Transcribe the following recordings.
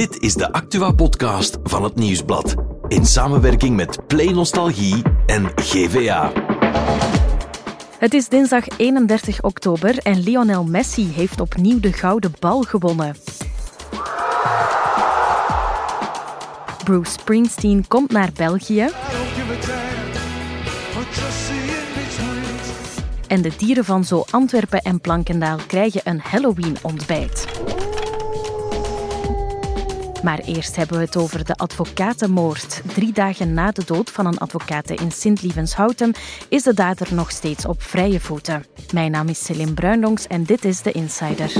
Dit is de Actua-podcast van het Nieuwsblad. In samenwerking met Play Nostalgie en GVA. Het is dinsdag 31 oktober en Lionel Messi heeft opnieuw de gouden bal gewonnen. Bruce Springsteen komt naar België. En de dieren van Zo Antwerpen en Plankendaal krijgen een Halloween-ontbijt. Maar eerst hebben we het over de advocatenmoord. Drie dagen na de dood van een advocate in Sint-Lievenshouten is de dader nog steeds op vrije voeten. Mijn naam is Celine Bruinlongs en dit is de Insider.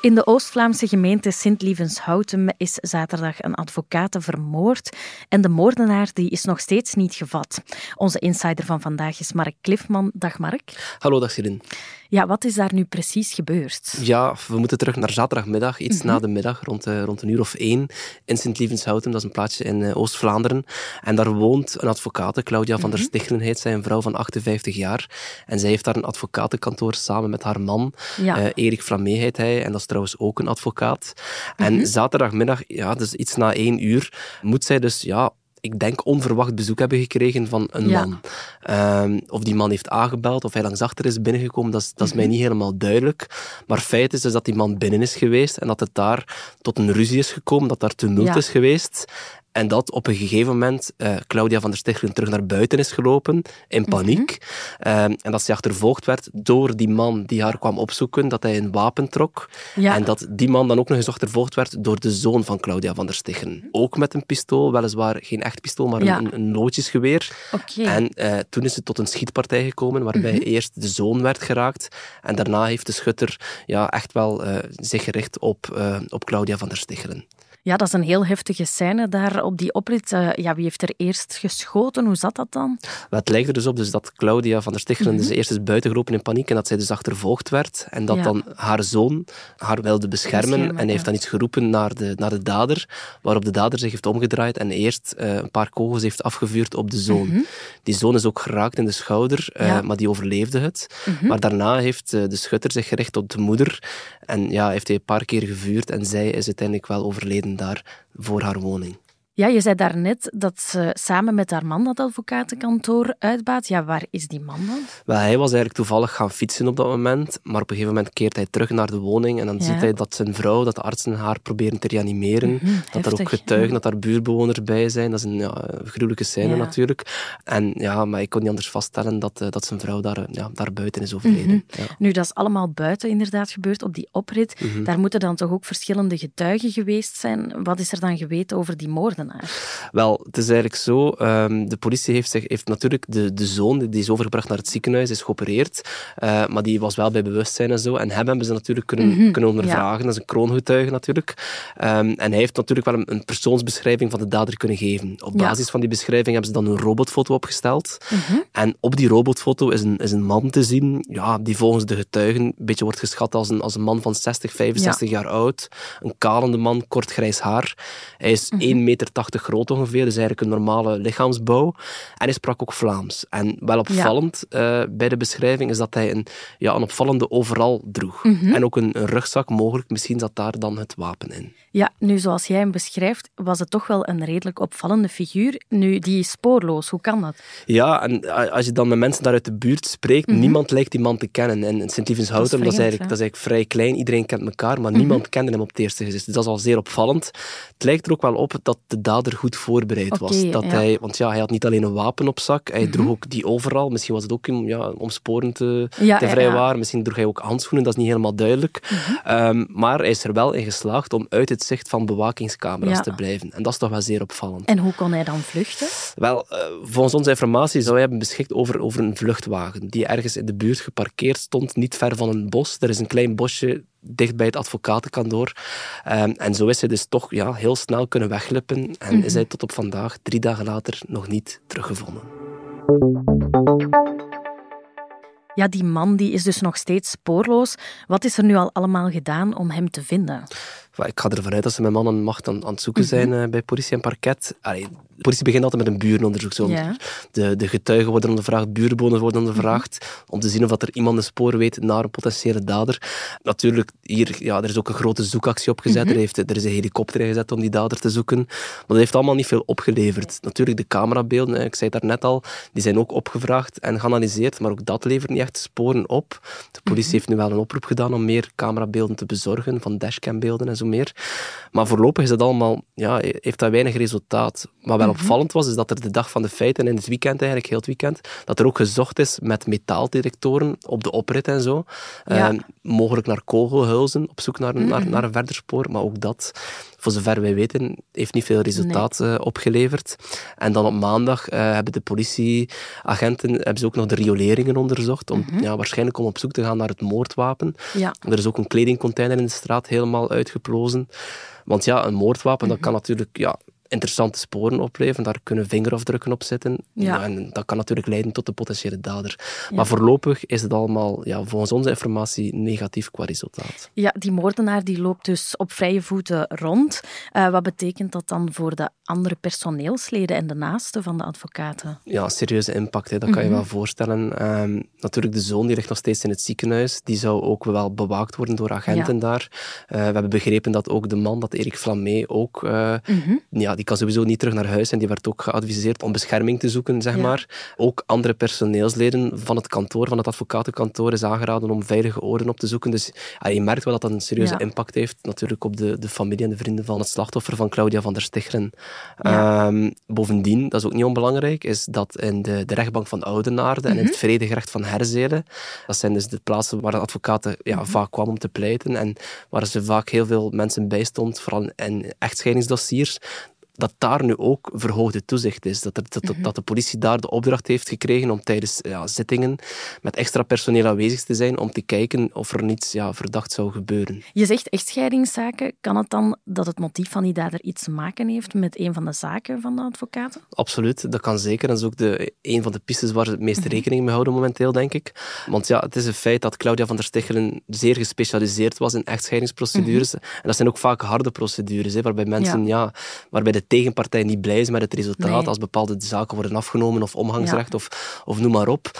In de Oost-Vlaamse gemeente Sint-Lievenshouten is zaterdag een advocate vermoord en de moordenaar die is nog steeds niet gevat. Onze insider van vandaag is Mark Cliffman. Dag Mark. Hallo, dag Sirin. Ja, wat is daar nu precies gebeurd? Ja, we moeten terug naar zaterdagmiddag, iets mhm. na de middag, rond, uh, rond een uur of één, in Sint-Lievenshouten. Dat is een plaatsje in uh, Oost-Vlaanderen. En daar woont een advocate, Claudia van der mhm. Stichelen heet zij, een vrouw van 58 jaar. En zij heeft daar een advocatenkantoor samen met haar man, ja. uh, Erik Flamé heet hij, en dat is trouwens ook een advocaat. En mhm. zaterdagmiddag, ja, dus iets na één uur, moet zij dus ja, ik denk, onverwacht bezoek hebben gekregen van een man. Um, of die man heeft aangebeld, of hij langs achter is binnengekomen, dat is, dat is mij mhm. niet helemaal duidelijk. Maar feit is dus dat die man binnen is geweest en dat het daar tot een ruzie is gekomen, dat daar tumult is geweest. En dat op een gegeven moment uh, Claudia van der Stichelen terug naar buiten is gelopen, in paniek. Mm en dat ze achtervolgd werd door die man die haar kwam opzoeken, dat hij een wapen trok. Ja. En dat die man dan ook nog eens achtervolgd werd door de zoon van Claudia van der Stichelen. Ook met een pistool, weliswaar geen echt pistool, maar een, een loodjesgeweer. Okay. En uh, toen is het tot een schietpartij gekomen, waarbij mm eerst de zoon werd geraakt. En daarna heeft de schutter ja, echt wel uh, zich gericht op, op Claudia van der Stichelen. Ja, dat is een heel heftige scène daar op die oprit. Uh, ja, wie heeft er eerst geschoten? Hoe zat dat dan? het lijkt er dus op dus dat Claudia van der Stichelen dus mhm. eerst is buitengelopen in paniek en dat zij dus achtervolgd werd. En dat dan haar zoon haar wilde beschermen, en heeft dan iets geroepen naar de, naar de dader, waarop de dader zich heeft omgedraaid en eerst uh, een paar kogels heeft afgevuurd op de zoon. Mhm. Die zoon is ook geraakt in de schouder, uh, maar die overleefde het. Mhm. Maar daarna heeft de schutter zich gericht op de moeder en ja, heeft hij een paar keer gevuurd en zij is uiteindelijk wel overleden daar voor haar woning. Ja, je zei daarnet dat ze samen met haar man dat advocatenkantoor uitbaat. Ja, waar is die man dan? Wel, hij was eigenlijk toevallig gaan fietsen op dat moment, maar op een gegeven moment keert hij terug naar de woning en dan ziet hij dat zijn vrouw, dat de artsen haar proberen te reanimeren, mhm, dat er ook getuigen, dat daar buurtbewoners bij zijn. Dat is een ja, gruwelijke scène natuurlijk. En ja, maar ik kon niet anders vaststellen dat, uh, dat zijn vrouw daar, ja, daar buiten is overleden. Mhm. Nu, dat is allemaal buiten inderdaad gebeurd, op die oprit. Mhm. Daar moeten dan toch ook verschillende getuigen geweest zijn. Wat is er dan geweten over die moorden? Wel, het is eigenlijk zo. Um, de politie heeft, zich, heeft natuurlijk de, de zoon, die is overgebracht naar het ziekenhuis, is geopereerd. Uh, maar die was wel bij bewustzijn en zo. En hem hebben ze natuurlijk kunnen, mm -hmm, kunnen ondervragen. Ja. Dat is een kroongetuige natuurlijk. Um, en hij heeft natuurlijk wel een, een, persoonsbeschrijving van de dader kunnen geven. Op basis ja. van die beschrijving hebben ze dan een robotfoto opgesteld. Mm -hmm. En op die robotfoto is een, is een man te zien, ja, die volgens de getuigen een beetje wordt geschat als een, als een man van 60, 65 ja. jaar oud. Een kalende man, kort grijs haar. Hij is mm -hmm. 1 meter 80 groot ongeveer, dus eigenlijk een normale lichaamsbouw. En hij sprak ook Vlaams. En wel opvallend ja. uh, bij de beschrijving is dat hij een, ja, een opvallende overal droeg. Mm -hmm. En ook een, een, rugzak, mogelijk. Misschien zat daar dan het wapen in. Ja, nu zoals jij hem beschrijft, was het toch wel een redelijk opvallende figuur. Nu, die is spoorloos. Hoe kan dat? Ja, en als je dan met mensen daar uit de buurt spreekt, mm -hmm. niemand lijkt die man te kennen. En Sint-Lievenshouten, dat, dat, is eigenlijk, dat is eigenlijk vrij klein. Iedereen kent elkaar, maar mm -hmm. niemand kende hem op het eerste gezicht. Dus dat is al zeer opvallend. Het lijkt er ook wel op dat de dader goed voorbereid okay, was. Dat ja. Hij, want ja, hij had niet alleen een wapen op zak, hij mm -hmm. droeg ook die overal. Misschien was het ook ja, om sporen te, ja, te vrijwaren. Misschien droeg hij ook handschoenen, dat is niet helemaal duidelijk. -hmm. Um, maar hij is er wel in geslaagd om uit het zicht van bewakingscamera's te blijven. En dat is toch wel zeer opvallend. En hoe kon hij dan vluchten? Wel, uh, volgens onze informatie zou hij hebben beschikt over, over een vluchtwagen die ergens in de buurt geparkeerd stond, niet ver van een bos. Er is een klein bosje dicht bij het advocatenkantoor. Um, en zo is hij dus toch ja, heel snel kunnen wegglippen en mm -hmm. is hij tot op vandaag, drie dagen later, nog niet teruggevonden. Ja, die man die is dus nog steeds spoorloos. Wat is er nu al allemaal gedaan om hem te vinden? Ik ga ervan uit dat ze met man en macht aan, aan het zoeken Mhm. zijn eh, bij politie en parket. Allee, de politie begint altijd met een burenonderzoek. Zo. De, de getuigen worden ondervraagd, buurbewoners worden ondervraagd, om te zien of dat er iemand een spoor weet naar een potentiële dader. Natuurlijk, hier, ja, er is ook een grote zoekactie opgezet. er, heeft, er is een helikopter ingezet om die dader te zoeken. Maar dat heeft allemaal niet veel opgeleverd. Natuurlijk, de camerabeelden, ik zei het daarnet al, die zijn ook opgevraagd en geanalyseerd, maar ook dat levert niet echt sporen op. De politie heeft nu wel een oproep gedaan om meer camerabeelden te bezorgen, van dashcambeelden en zo meer. Maar voorlopig is dat allemaal, ja, heeft dat weinig resultaat. Wat wel opvallend was, is dat er de dag van de feiten, in het weekend eigenlijk, heel het weekend, dat er ook gezocht is met metaaldetectoren op de oprit en zo. Ja. Eh, mogelijk naar kogelhulzen, op zoek naar, naar, naar een verder spoor. Maar ook dat, voor zover wij weten, heeft niet veel resultaat eh, opgeleverd. En dan op maandag eh, hebben de politieagenten hebben ze ook nog de rioleringen onderzocht. Om, ja, waarschijnlijk om op zoek te gaan naar het moordwapen. Ja. Er is ook een kledingcontainer in de straat helemaal uitgeplozen. Want ja, een moordwapen, dat kan natuurlijk ja, interessante sporen opleveren. Daar kunnen vingerafdrukken op zitten. Ja. en dat kan natuurlijk leiden tot de potentiële dader. Maar voorlopig is het allemaal, ja, volgens onze informatie, negatief qua resultaat. Ja, die moordenaar die loopt dus op vrije voeten rond. Eh, wat betekent dat dan voor de andere personeelsleden en de naasten van de advocaten? Ja, serieuze impact, hè, dat kan je wel voorstellen. Ehm, natuurlijk, de zoon die ligt nog steeds in het ziekenhuis. Die zou ook wel bewaakt worden door agenten Ja. daar. Eh, we hebben begrepen dat ook de man, dat Erik Flamé, ook... eh, ja, die kan sowieso niet terug naar huis en die werd ook geadviseerd om bescherming te zoeken, zeg Ja. maar. Ook andere personeelsleden van het kantoor, van het advocatenkantoor, is aangeraden om veilige oorden op te zoeken. Dus je merkt wel dat dat een serieuze Ja. impact heeft, natuurlijk op de, de familie en de vrienden van het slachtoffer, van Claudia van der Stichelen. Ja. Ehm, bovendien, dat is ook niet onbelangrijk, is dat in de, de rechtbank van Oudenaarde en in het vredegerecht van Herzelen, dat zijn dus de plaatsen waar de advocaten ja, vaak kwamen om te pleiten en waar ze vaak heel veel mensen bij stond, vooral in echtscheidingsdossiers, dat daar nu ook verhoogde toezicht is. Dat, er, dat, dat- de politie daar de opdracht heeft gekregen om tijdens ja, zittingen met extra personeel aanwezig te zijn om te kijken of er niets ja, verdacht zou gebeuren. Je zegt echtscheidingszaken. Kan het dan dat het motief van die dader iets te maken heeft met een van de zaken van de advocaten? Absoluut, dat kan zeker. Dat is ook de, een van de pistes waar ze het meeste rekening mee houden momenteel, denk ik. Want ja, het is een feit dat Claudia van der Stichelen zeer gespecialiseerd was in echtscheidingsprocedures. En dat zijn ook vaak harde procedures, hè, waarbij mensen, ja. waarbij de tegenpartij niet blij is met het resultaat, Nee. als bepaalde zaken worden afgenomen of omgangsrecht of, of noem maar op.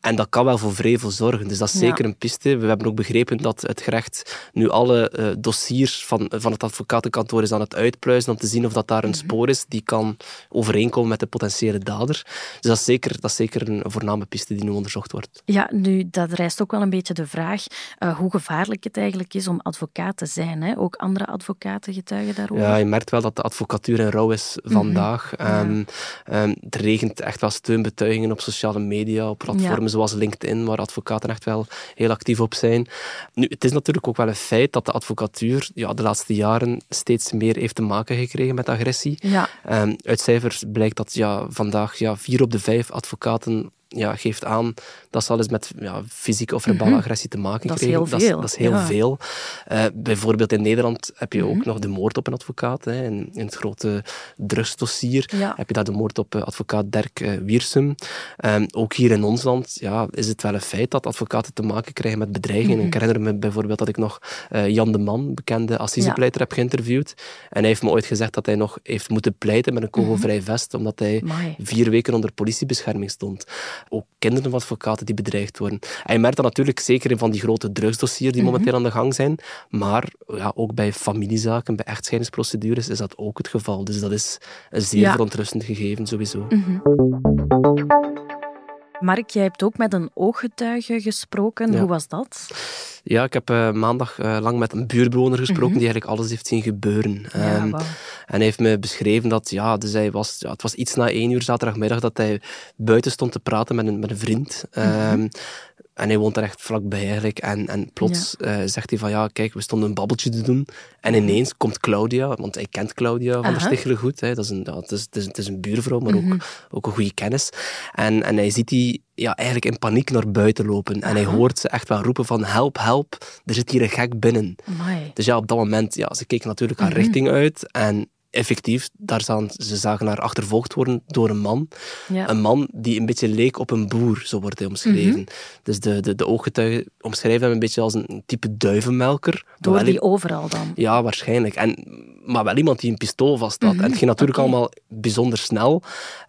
En dat kan wel voor vrevel zorgen. Dus dat is zeker een piste. We hebben ook begrepen dat het gerecht nu alle eh, dossiers van, van het advocatenkantoor is aan het uitpluizen om te zien of dat daar een spoor is die kan overeenkomen met de potentiële dader. Dus dat is zeker, dat is zeker een voorname piste die nu onderzocht wordt. Ja, nu, dat rijst ook wel een beetje de vraag eh, hoe gevaarlijk het eigenlijk is om advocaat te zijn. Hè? Ook andere advocaten getuigen daarover. Ja, je merkt wel dat de advocatuur in rouw is vandaag. Ehm, ehm, er regent echt wel steunbetuigingen op sociale media, op platformen zoals LinkedIn, waar advocaten echt wel heel actief op zijn. Nu, het is natuurlijk ook wel een feit dat de advocatuur ja, de laatste jaren steeds meer heeft te maken gekregen met agressie. Ja. Ehm, uit cijfers blijkt dat ja, vandaag ja, vier op de vijf advocaten ja, geeft aan dat ze al eens met ja, fysieke of verbale agressie te maken Mhm. Dat is dat, is, veel, dat is heel ja. veel. Eh, bijvoorbeeld in Nederland heb je Mhm. ook nog de moord op een advocaat. Hè. In, in het grote drugsdossier Ja. heb je daar de moord op eh, advocaat Dirk eh, Wiersum. Ehm, ook hier in ons land ja, is het wel een feit dat advocaten te maken krijgen met bedreigingen. Mhm. Ik herinner me bijvoorbeeld dat ik nog Jan de Man, bekende assisepleiter, heb geïnterviewd. En hij heeft me ooit gezegd dat hij nog heeft moeten pleiten met een kogelvrij vest, omdat hij Mhm. Amai. vier weken onder politiebescherming stond. Ook kinderen van advocaten die bedreigd worden. En je merkt dat natuurlijk zeker in van die grote drugsdossiers die momenteel aan de gang zijn. Maar ja, ook bij familiezaken, bij echtscheidingsprocedures is dat ook het geval. Dus dat is een zeer Ja. verontrustend gegeven, sowieso. Mark, jij hebt ook met een ooggetuige gesproken. Ja. Hoe was dat? Ja, ik heb eh, maandag eh, lang met een buurtbewoner gesproken die eigenlijk alles heeft zien gebeuren. Mhm. Ja, Ehm. En hij heeft me beschreven dat, ja, dus hij was, ja, het was iets na één uur zaterdagmiddag dat hij buiten stond te praten met een, met een vriend. Mhm. Ehm, en hij woont er echt vlakbij eigenlijk. En, en plots eh, zegt hij van, ja, kijk, we stonden een babbeltje te doen. En ineens komt Claudia, want hij kent Claudia van der Mhm. Aha. Stichelen goed. Hè. Dat is een, ja, het, is, het, is, het is een buurvrouw, maar Mhm. ook, ook een goede kennis. En, en hij ziet die ja, eigenlijk in paniek naar buiten lopen. En hij hoort ze echt wel roepen van, help, help, er zit hier een gek binnen. Amai. Dus ja, op dat moment, ja, ze keken natuurlijk Mhm. haar richting uit. En effectief, daar zagen, ze zagen haar achtervolgd worden door een man. Ja. Een man die een beetje leek op een boer, zo wordt hij omschreven. Dus de, de, de ooggetuigen omschrijven hem een beetje als een type duivenmelker. Door Wel- die overal dan. Ja, waarschijnlijk. En, maar wel iemand die een pistool vast had. En het ging natuurlijk allemaal bijzonder snel.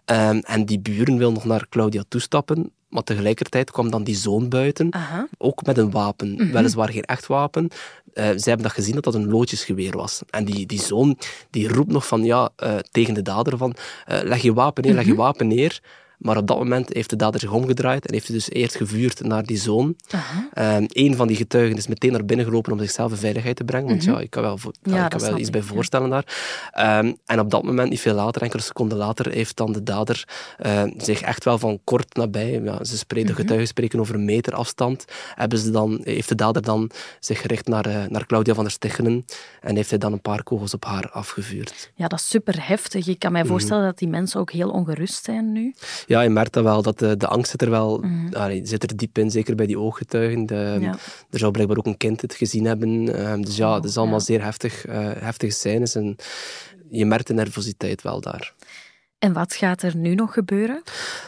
Ehm, en die buren wil nog naar Claudia toestappen. Maar tegelijkertijd kwam dan die zoon buiten. Aha. Ook met een wapen. Weliswaar geen echt wapen. Eh, zij hebben dat gezien dat dat een loodjesgeweer was. En die, die zoon die roept nog van, ja, eh, tegen de dader van eh, leg je wapen neer, leg je wapen neer. Maar op dat moment heeft de dader zich omgedraaid en heeft hij dus eerst gevuurd naar die zoon. Ehm, een van die getuigen is meteen naar binnen gelopen om zichzelf in veiligheid te brengen. Want ja, ik kan wel, vo- Mhm. Ja, ik dat kan wel iets ik, bij ja. voorstellen daar. Ehm, en op dat moment, niet veel later, enkele seconden later, heeft dan de dader eh, zich echt wel van kort nabij, ja, ze spreken, Mhm. de getuigen spreken over een meter afstand, hebben ze dan, heeft de dader dan zich gericht naar, eh, naar Claudia van der Stichelen en heeft hij dan een paar kogels op haar afgevuurd. Ja, dat is super heftig. Ik kan mij voorstellen dat die mensen ook heel ongerust zijn nu. Ja, je merkt dat wel, dat de, de angst zit er wel allee, zit er diep in, zeker bij die ooggetuigen. De, Mhm. Ja. Er zou blijkbaar ook een kind het gezien hebben. Ehm, dus ja, het is allemaal ja. zeer heftig, eh, heftige scènes en je merkt de nervositeit wel daar. En wat gaat er nu nog gebeuren?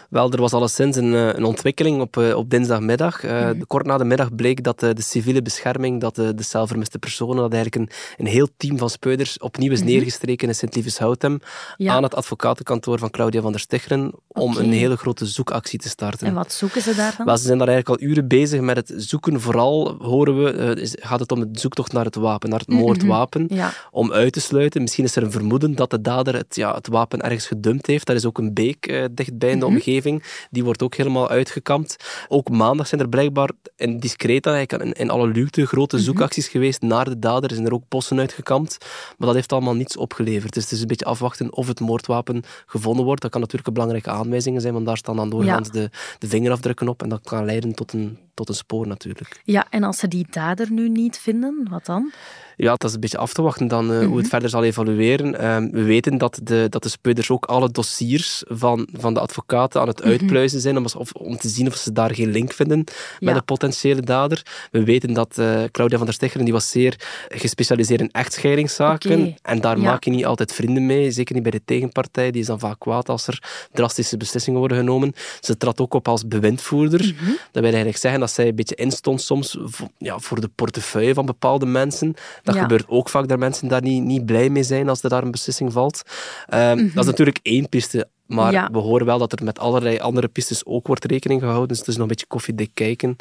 Wel, er was alleszins een, eh, een ontwikkeling op, eh, op dinsdagmiddag. Eh, Mhm. Kort na de middag bleek dat de civiele bescherming, dat de, de zelfvermiste personen, dat eigenlijk een, een heel team van speuders opnieuw is neergestreken in Sint-Lievens-Houtem Mhm. Ja. aan het advocatenkantoor van Claudia van der Sticheren om een hele grote zoekactie te starten. En wat zoeken ze daar dan? Wel, ze zijn daar eigenlijk al uren bezig met het zoeken. Vooral horen we, is- gaat het om het zoektocht naar het wapen, naar het moordwapen. Ja. Om uit te sluiten. Misschien is er een vermoeden dat de dader het, ja, het wapen ergens gedumpt heeft. Daar is ook een beek eh, dichtbij in de omgeving. Die wordt ook helemaal uitgekampt. Ook maandag zijn er blijkbaar in discreet eigenlijk in, in alle luwte grote zoekacties geweest naar de dader. Er zijn er ook posten uitgekampt. Maar dat heeft allemaal niets opgeleverd. Dus het is een beetje afwachten of het moordwapen gevonden wordt. Dat kan natuurlijk een belangrijke aanwijzing zijn, want daar staan dan doorgaans de, de vingerafdrukken op. En dat kan leiden tot een, tot een spoor natuurlijk. ja, en als ze die dader nu niet vinden, wat dan? Ja, dat is een beetje af te wachten dan eh, hoe het verder zal evalueren. Ehm, we weten dat de, dat de speuders ook alle dossiers van, van de advocaten aan het uitpluizen zijn om, of, om te zien of ze daar geen link vinden met de potentiële dader. We weten dat eh, Claudia van der Stichelen die was zeer gespecialiseerd in echtscheidingszaken. En daar Ja. maak je niet altijd vrienden mee, zeker niet bij de tegenpartij. Die is dan vaak kwaad als er drastische beslissingen worden genomen. Ze trad ook op als bewindvoerder. Mhm. Dat wil eigenlijk zeggen dat zij een beetje instond soms voor, ja, voor de portefeuille van bepaalde mensen. Dat Ja. gebeurt ook vaak dat mensen daar niet, niet blij mee zijn als er daar een beslissing valt. Ehm, Dat is natuurlijk één piste. Maar Mhm. Ja. we horen wel dat er met allerlei andere pistes ook wordt rekening gehouden. Dus het is nog een beetje koffiedik kijken.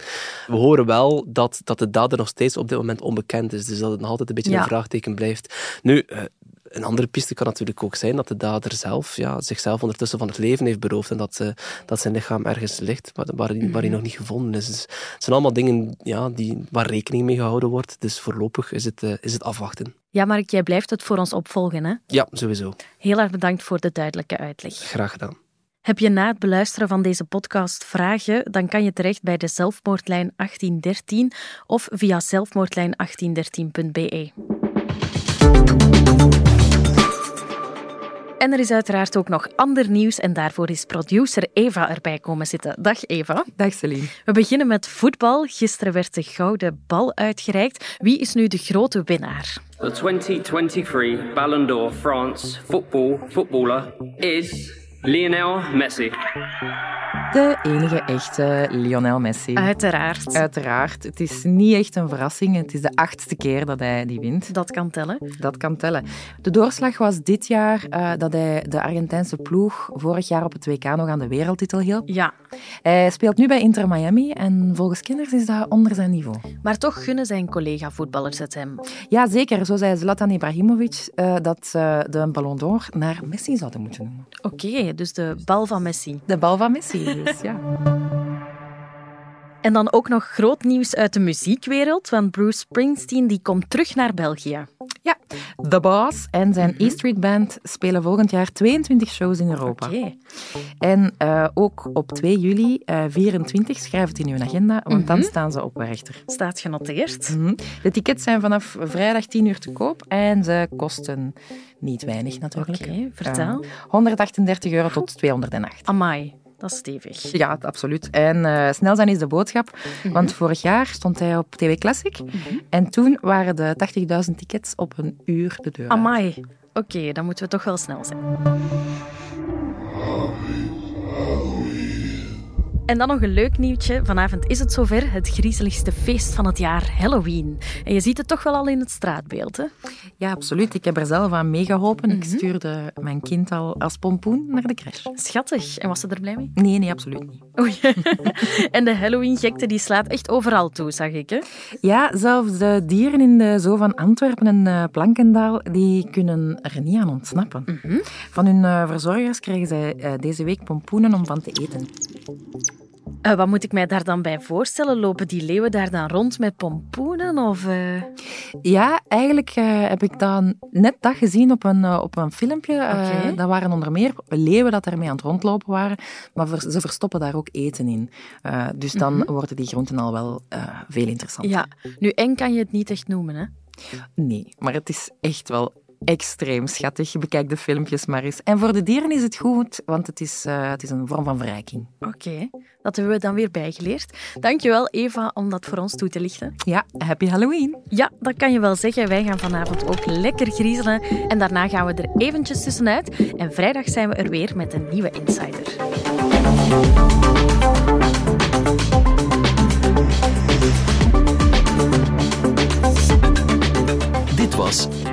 We horen wel dat, dat de dader nog steeds op dit moment onbekend is. Dus dat het nog altijd een beetje Ja. een vraagteken blijft. Nu, eh, een andere piste kan natuurlijk ook zijn dat de dader zelf ja, zichzelf ondertussen van het leven heeft beroofd en dat, ze, dat zijn lichaam ergens ligt waar, waar, hij, waar hij nog niet gevonden is. Dus het zijn allemaal dingen ja, die, waar rekening mee gehouden wordt. Dus voorlopig is het, eh, is het afwachten. Ja, Mark, jij blijft het voor ons opvolgen, hè? Ja, sowieso. Heel erg bedankt voor de duidelijke uitleg. Graag gedaan. Heb je na het beluisteren van deze podcast vragen, dan kan je terecht bij de zelfmoordlijn 1813 of via zelfmoordlijn1813.be. En er is uiteraard ook nog ander nieuws en daarvoor is producer Eva erbij komen zitten. Dag Eva. Dag Celine. We beginnen met voetbal. Gisteren werd de gouden bal uitgereikt. Wie is nu de grote winnaar? The 2023 Ballon d'Or France football footballer is Lionel Messi. De enige echte Lionel Messi. Uiteraard. Uiteraard. Het is niet echt een verrassing. Het is de achtste keer dat hij die wint. Dat kan tellen. Dat kan tellen. De doorslag was dit jaar eh, dat hij de Argentijnse ploeg vorig jaar op het WK nog aan de wereldtitel hielp. Ja, Hij speelt nu bij Inter Miami en volgens kenners is dat onder zijn niveau. maar toch gunnen zijn collega-voetballers het hem. Ja, zeker. Zo zei Zlatan Ibrahimovic eh, dat ze de Ballon d'Or naar Messi zouden moeten noemen. Oké, dus de bal van Messi. De bal van Messi, dus ja. En dan ook nog groot nieuws uit de muziekwereld, want Bruce Springsteen die komt terug naar België. Ja, The Boss en zijn E Street Band spelen volgend jaar 22 shows in Europa. Oké. En eh, ook op 2 juli, eh 24, schrijf het in uw agenda, want dan staan ze op Werchter. Staat genoteerd. Mhm. De tickets zijn vanaf vrijdag 10 uur te koop en ze kosten niet weinig natuurlijk. Oké, vertel. Eh, 138 euro tot 208. Amai, dat is stevig. Ja, absoluut. En eh, snel zijn is de boodschap, want vorig jaar stond hij op TV Classic en toen waren de 80.000 tickets op een uur de deur. uit. Amai, Oké, dan moeten we toch wel snel zijn. En dan nog een leuk nieuwtje. Vanavond is het zover, het griezeligste feest van het jaar, Halloween. En je ziet het toch wel al in het straatbeeld, hè? Ja, absoluut. Ik heb er zelf aan meegeholpen. Ik stuurde mijn kind al als pompoen naar de crash. Schattig. En was ze er blij mee? Nee, nee, absoluut niet. Oei. en de Halloween-gekte die slaat echt overal toe, zag ik, hè? Ja, zelfs de dieren in de zoo van Antwerpen en uh, Plankendaal, die kunnen er niet aan ontsnappen. Van hun uh, verzorgers krijgen zij uh, deze week pompoenen om van te eten. Uh, wat moet ik mij daar dan bij voorstellen? Lopen die leeuwen daar dan rond met pompoenen? Of, uh... Ja, eigenlijk uh, heb ik dan net dat gezien op een, op een filmpje. Okay. dat waren onder meer leeuwen dat daarmee aan het rondlopen waren, maar ver, ze verstoppen daar ook eten in. dus dan Mhm. worden die groenten al wel veel interessanter. Ja, nu eng kan je het niet echt noemen, hè? Nee, maar het is echt wel extreem schattig. Bekijk de filmpjes maar eens. En voor de dieren is het goed, want het is, uh, het is een vorm van verrijking. Oké, dat hebben we dan weer bijgeleerd. Dankjewel Eva om dat voor ons toe te lichten. Ja, happy Halloween. Ja, dat kan je wel zeggen. Wij gaan vanavond ook lekker griezelen. En daarna gaan we er eventjes tussenuit. En vrijdag zijn we er weer met een nieuwe Insider. Dit was